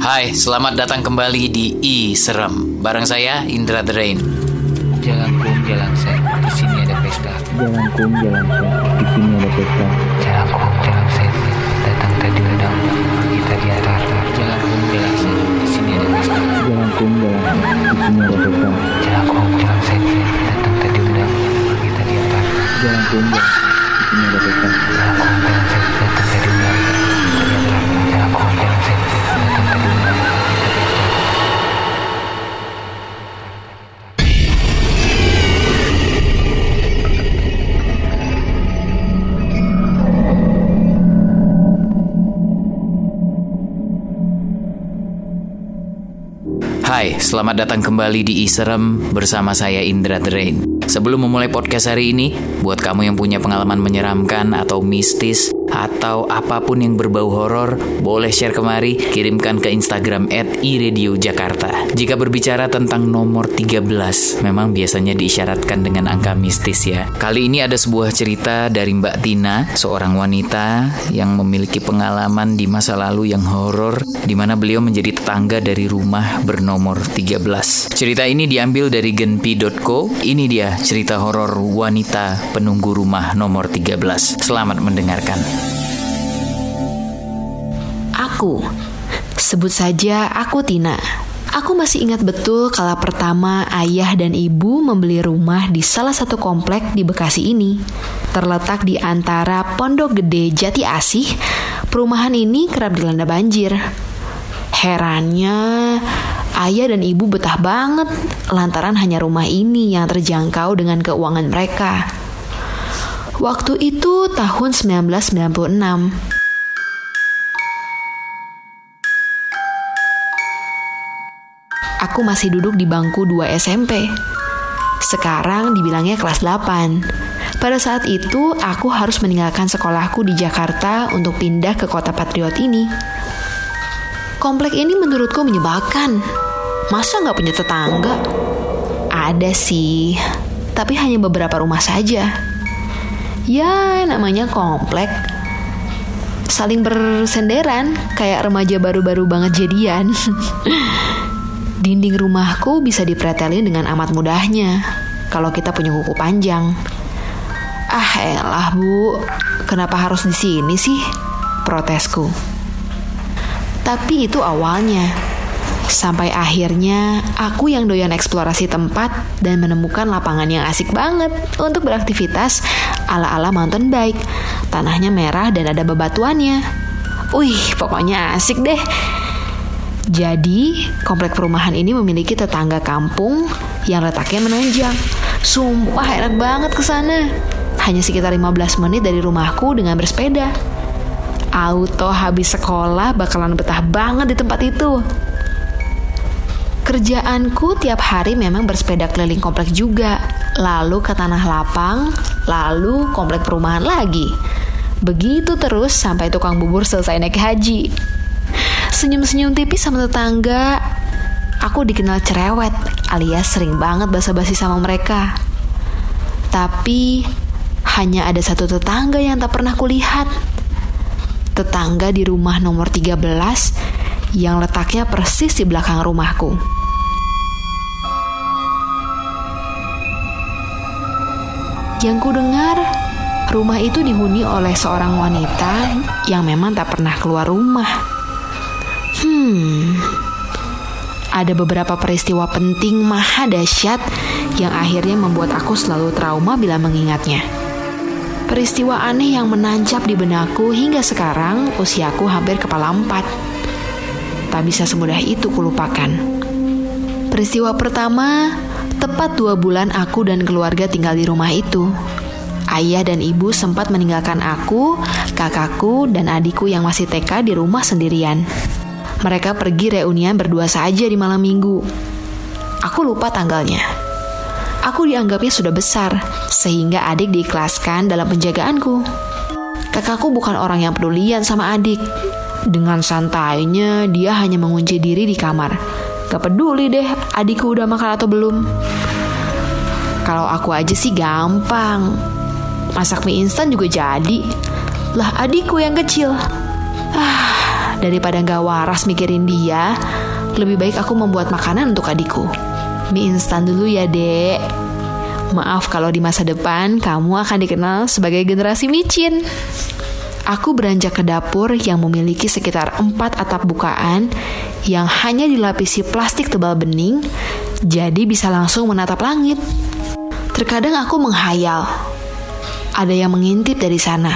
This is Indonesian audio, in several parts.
Hai, selamat datang kembali di I Serem. Bareng saya Indra The Rain. Jalan kum, jalan set, di sini ada pesta. Jalan kum, jalan set, di sini ada pesta. Jalan kum, jalan set, datang tadi ledang, pagi tadi atar. Jalan kum, jalan set, di sini ada pesta. Jalan kum, jalan set, di sini ada pesta. Jalan kum, jalan set, datang tadi ledang, pagi tadi atar. Jalan kum, jalan set, di sini ada pesta. Jalan kum, jalan set, Hai, selamat datang kembali di I Serem bersama saya Indra The Rain. Sebelum memulai podcast hari ini, buat kamu yang punya pengalaman menyeramkan atau mistis atau apa pun yang berbau horor, boleh share kemari, kirimkan ke Instagram @iradiojakarta. Jika berbicara tentang nomor 13, memang biasanya diisyaratkan dengan angka mistis ya. Kali ini ada sebuah cerita dari Mbak Tina, seorang wanita yang memiliki pengalaman di masa lalu yang horor di mana beliau menjadi tetangga dari rumah bernomor 13. Cerita ini diambil dari genpi.co. Ini dia cerita horor wanita penunggu rumah nomor 13. Selamat mendengarkan. Aku. Sebut saja aku Tina. Aku masih ingat betul kala pertama ayah dan ibu membeli rumah di salah satu komplek di Bekasi ini. Terletak di antara Pondok Gede Jati Asih, perumahan ini kerap dilanda banjir. Herannya, ayah dan ibu betah banget lantaran hanya rumah ini yang terjangkau dengan keuangan mereka. Waktu itu tahun 1996. Aku masih duduk di bangku 2 SMP. Sekarang dibilangnya kelas 8. Pada saat itu, aku harus meninggalkan sekolahku di Jakarta untuk pindah ke kota patriot ini. Komplek ini menurutku menyebalkan. Masa nggak punya tetangga? Ada sih, tapi hanya beberapa rumah saja. Ya, namanya komplek. Saling bersenderan, kayak remaja baru-baru banget jadian. Dinding rumahku bisa dipretelin dengan amat mudahnya kalau kita punya kuku panjang. Ah, elah, Bu. Kenapa harus di sini sih? Protesku. Tapi itu awalnya. Sampai akhirnya aku yang doyan eksplorasi tempat dan menemukan lapangan yang asik banget untuk beraktivitas ala-ala mountain bike. Tanahnya merah dan ada bebatuannya. Wih, pokoknya asik deh. Jadi, komplek perumahan ini memiliki tetangga kampung yang letaknya menanjak. Sumpah enak banget ke sana. Hanya sekitar 15 menit dari rumahku dengan bersepeda. Auto habis sekolah bakalan betah banget di tempat itu. Kerjaanku tiap hari memang bersepeda keliling komplek juga. Lalu ke tanah lapang, lalu komplek perumahan lagi. Begitu terus sampai tukang bubur selesai naik haji. Senyum-senyum tipis sama tetangga. Aku dikenal cerewet, alias sering banget basa-basi sama mereka. Tapi hanya ada satu tetangga yang tak pernah kulihat. Tetangga di rumah nomor 13 yang letaknya persis di belakang rumahku. Yang ku dengar, rumah itu dihuni oleh seorang wanita yang memang tak pernah keluar rumah. Hmm, ada beberapa peristiwa penting maha dahsyat yang akhirnya membuat aku selalu trauma bila mengingatnya. Peristiwa aneh yang menancap di benakku hingga sekarang usiaku hampir kepala empat. Tak bisa semudah itu kulupakan. Peristiwa pertama, tepat dua bulan aku dan keluarga tinggal di rumah itu. Ayah dan ibu sempat meninggalkan aku, kakakku, dan adikku yang masih TK di rumah sendirian. Mereka pergi reunian berdua saja di malam minggu. Aku lupa tanggalnya. Aku dianggapnya sudah besar, sehingga adik diikhlaskan dalam penjagaanku. Kakakku bukan orang yang pedulian sama adik. Dengan santainya, dia hanya mengunci diri di kamar. Gak peduli deh adikku udah makan atau belum. Kalau aku aja sih gampang. Masak mie instan juga jadi. Lah adikku yang kecil. Ah, Daripada nggak waras mikirin dia, lebih baik aku membuat makanan untuk adikku. Mie instan dulu ya, Dek. Maaf kalau di masa depan kamu akan dikenal sebagai generasi micin. Aku beranjak ke dapur yang memiliki sekitar empat atap bukaan yang hanya dilapisi plastik tebal bening, jadi bisa langsung menatap langit. Terkadang aku menghayal, ada yang mengintip dari sana.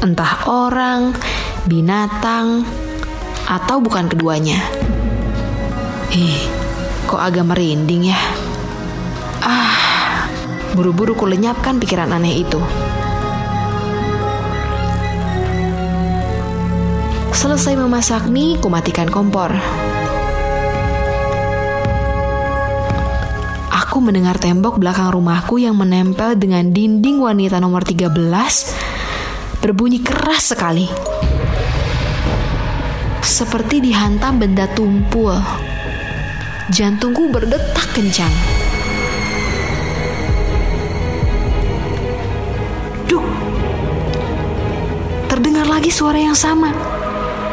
Entah orang, binatang, atau bukan keduanya. Ih, kok agak merinding ya? Ah, buru-buru ku lenyapkan pikiran aneh itu. Selesai memasak mie, ku matikan kompor. Aku mendengar tembok belakang rumahku yang menempel dengan dinding wanita nomor 13 berbunyi keras sekali. Seperti dihantam benda tumpul. Jantungku berdetak kencang. Duh. Terdengar lagi suara yang sama.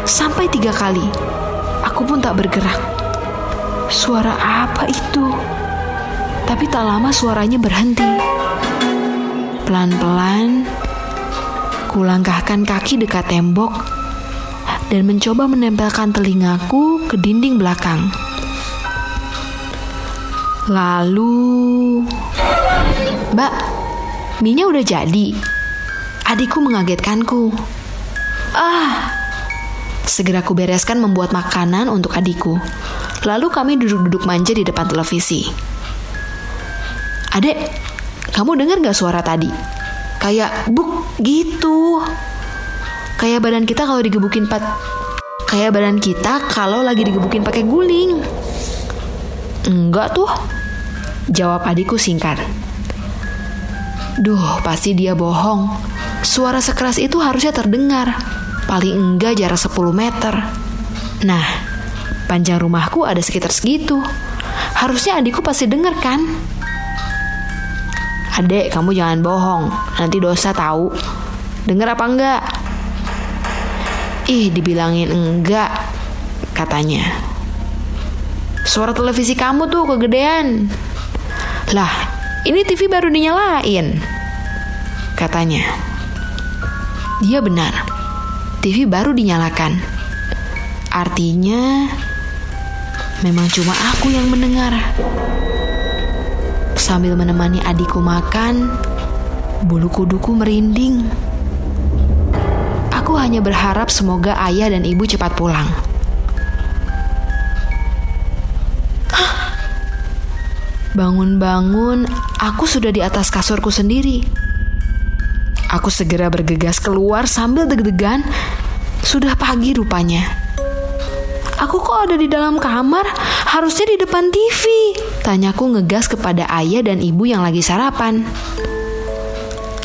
Sampai tiga kali. Aku pun tak bergerak. Suara apa itu? Tapi tak lama suaranya berhenti. Pelan-pelan, kulangkahkan kaki dekat tembok dan mencoba menempelkan telingaku ke dinding belakang. Lalu, Mbak, minyak udah jadi. Adikku mengagetkanku. Ah, segera ku bereskan membuat makanan untuk adikku. Lalu kami duduk-duduk manja di depan televisi. Adek, kamu dengar gak suara tadi? Kayak buk gitu. Kayak badan kita kalau digebukin pat kayak badan kita kalau lagi digebukin pakai guling. Enggak tuh. Jawab adikku singkat. Duh, pasti dia bohong. Suara sekeras itu harusnya terdengar. Paling enggak jarak 10 meter. Nah, panjang rumahku ada sekitar segitu. Harusnya adikku pasti denger kan? Adek, kamu jangan bohong. Nanti dosa tahu. Dengar apa enggak? Ih, dibilangin enggak, katanya. Suara televisi kamu tuh kegedean. Lah, ini TV baru dinyalain. Katanya. Dia benar. TV baru dinyalakan. Artinya, memang cuma aku yang mendengar. Sambil menemani adikku makan, bulu kuduku merinding. Hanya berharap semoga ayah dan ibu cepat pulang. Bangun-bangun, aku sudah di atas kasurku sendiri. Aku segera bergegas keluar sambil deg-degan. Sudah pagi rupanya. Aku kok ada di dalam kamar? Harusnya di depan TV. Tanyaku ngegas kepada ayah dan ibu yang lagi sarapan.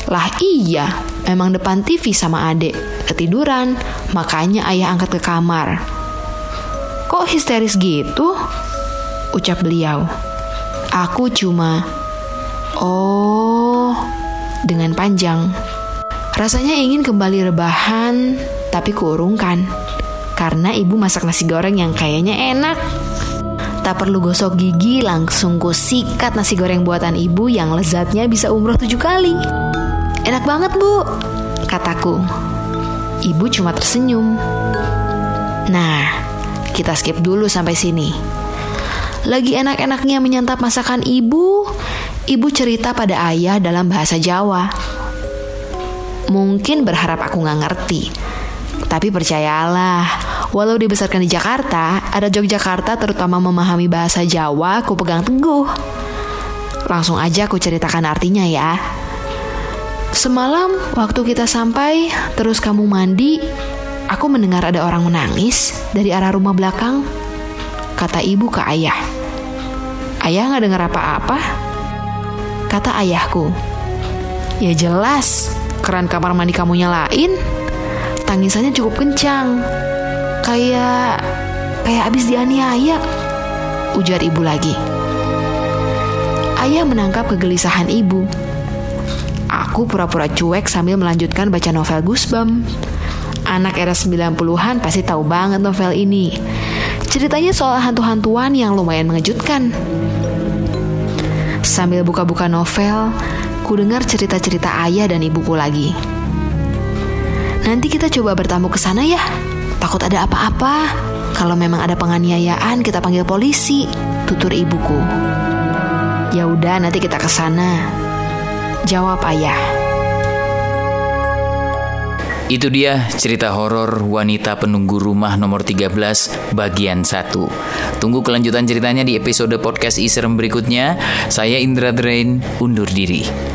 Lah iya, memang depan TV sama adek. Ketiduran, makanya ayah angkat ke kamar. Kok histeris gitu? Ucap beliau. Aku cuma, oh, dengan panjang. Rasanya ingin kembali rebahan, tapi kuurungkan. Karena ibu masak nasi goreng yang kayaknya enak. Tak perlu gosok gigi, langsung ku sikat nasi goreng buatan ibu yang lezatnya bisa umroh tujuh kali. Enak banget bu, kataku. Ibu cuma tersenyum. Nah, kita skip dulu sampai sini. Lagi enak-enaknya menyantap masakan ibu, ibu cerita pada ayah dalam bahasa Jawa. Mungkin berharap aku nggak ngerti, tapi percayalah, walau dibesarkan di Jakarta, ada Yogyakarta terutama memahami bahasa Jawa, aku pegang teguh. Langsung aja aku ceritakan artinya ya. Semalam waktu kita sampai, terus kamu mandi, aku mendengar ada orang menangis dari arah rumah belakang. Kata ibu ke ayah. Ayah nggak dengar apa-apa? Kata ayahku. Ya jelas, keran kamar mandi kamu nyalain. Tangisannya cukup kencang. Kayak kayak abis dianiaya. Ujar ibu lagi. Ayah menangkap kegelisahan ibu. Aku pura-pura cuek sambil melanjutkan baca novel Gusbam. Anak era 90-an pasti tahu banget novel ini. Ceritanya soal hantu-hantuan yang lumayan mengejutkan. Sambil buka-buka novel, ku dengar cerita-cerita ayah dan ibuku lagi. Nanti kita coba bertamu ke sana ya. Takut ada apa-apa. Kalau memang ada penganiayaan, kita panggil polisi. Tutur ibuku. Ya udah, nanti kita ke sana. Jawab ayah. Itu dia cerita horor wanita penunggu rumah nomor 13 bagian 1. Tunggu kelanjutan ceritanya di episode podcast Iserem berikutnya. Saya Indra Drain undur diri.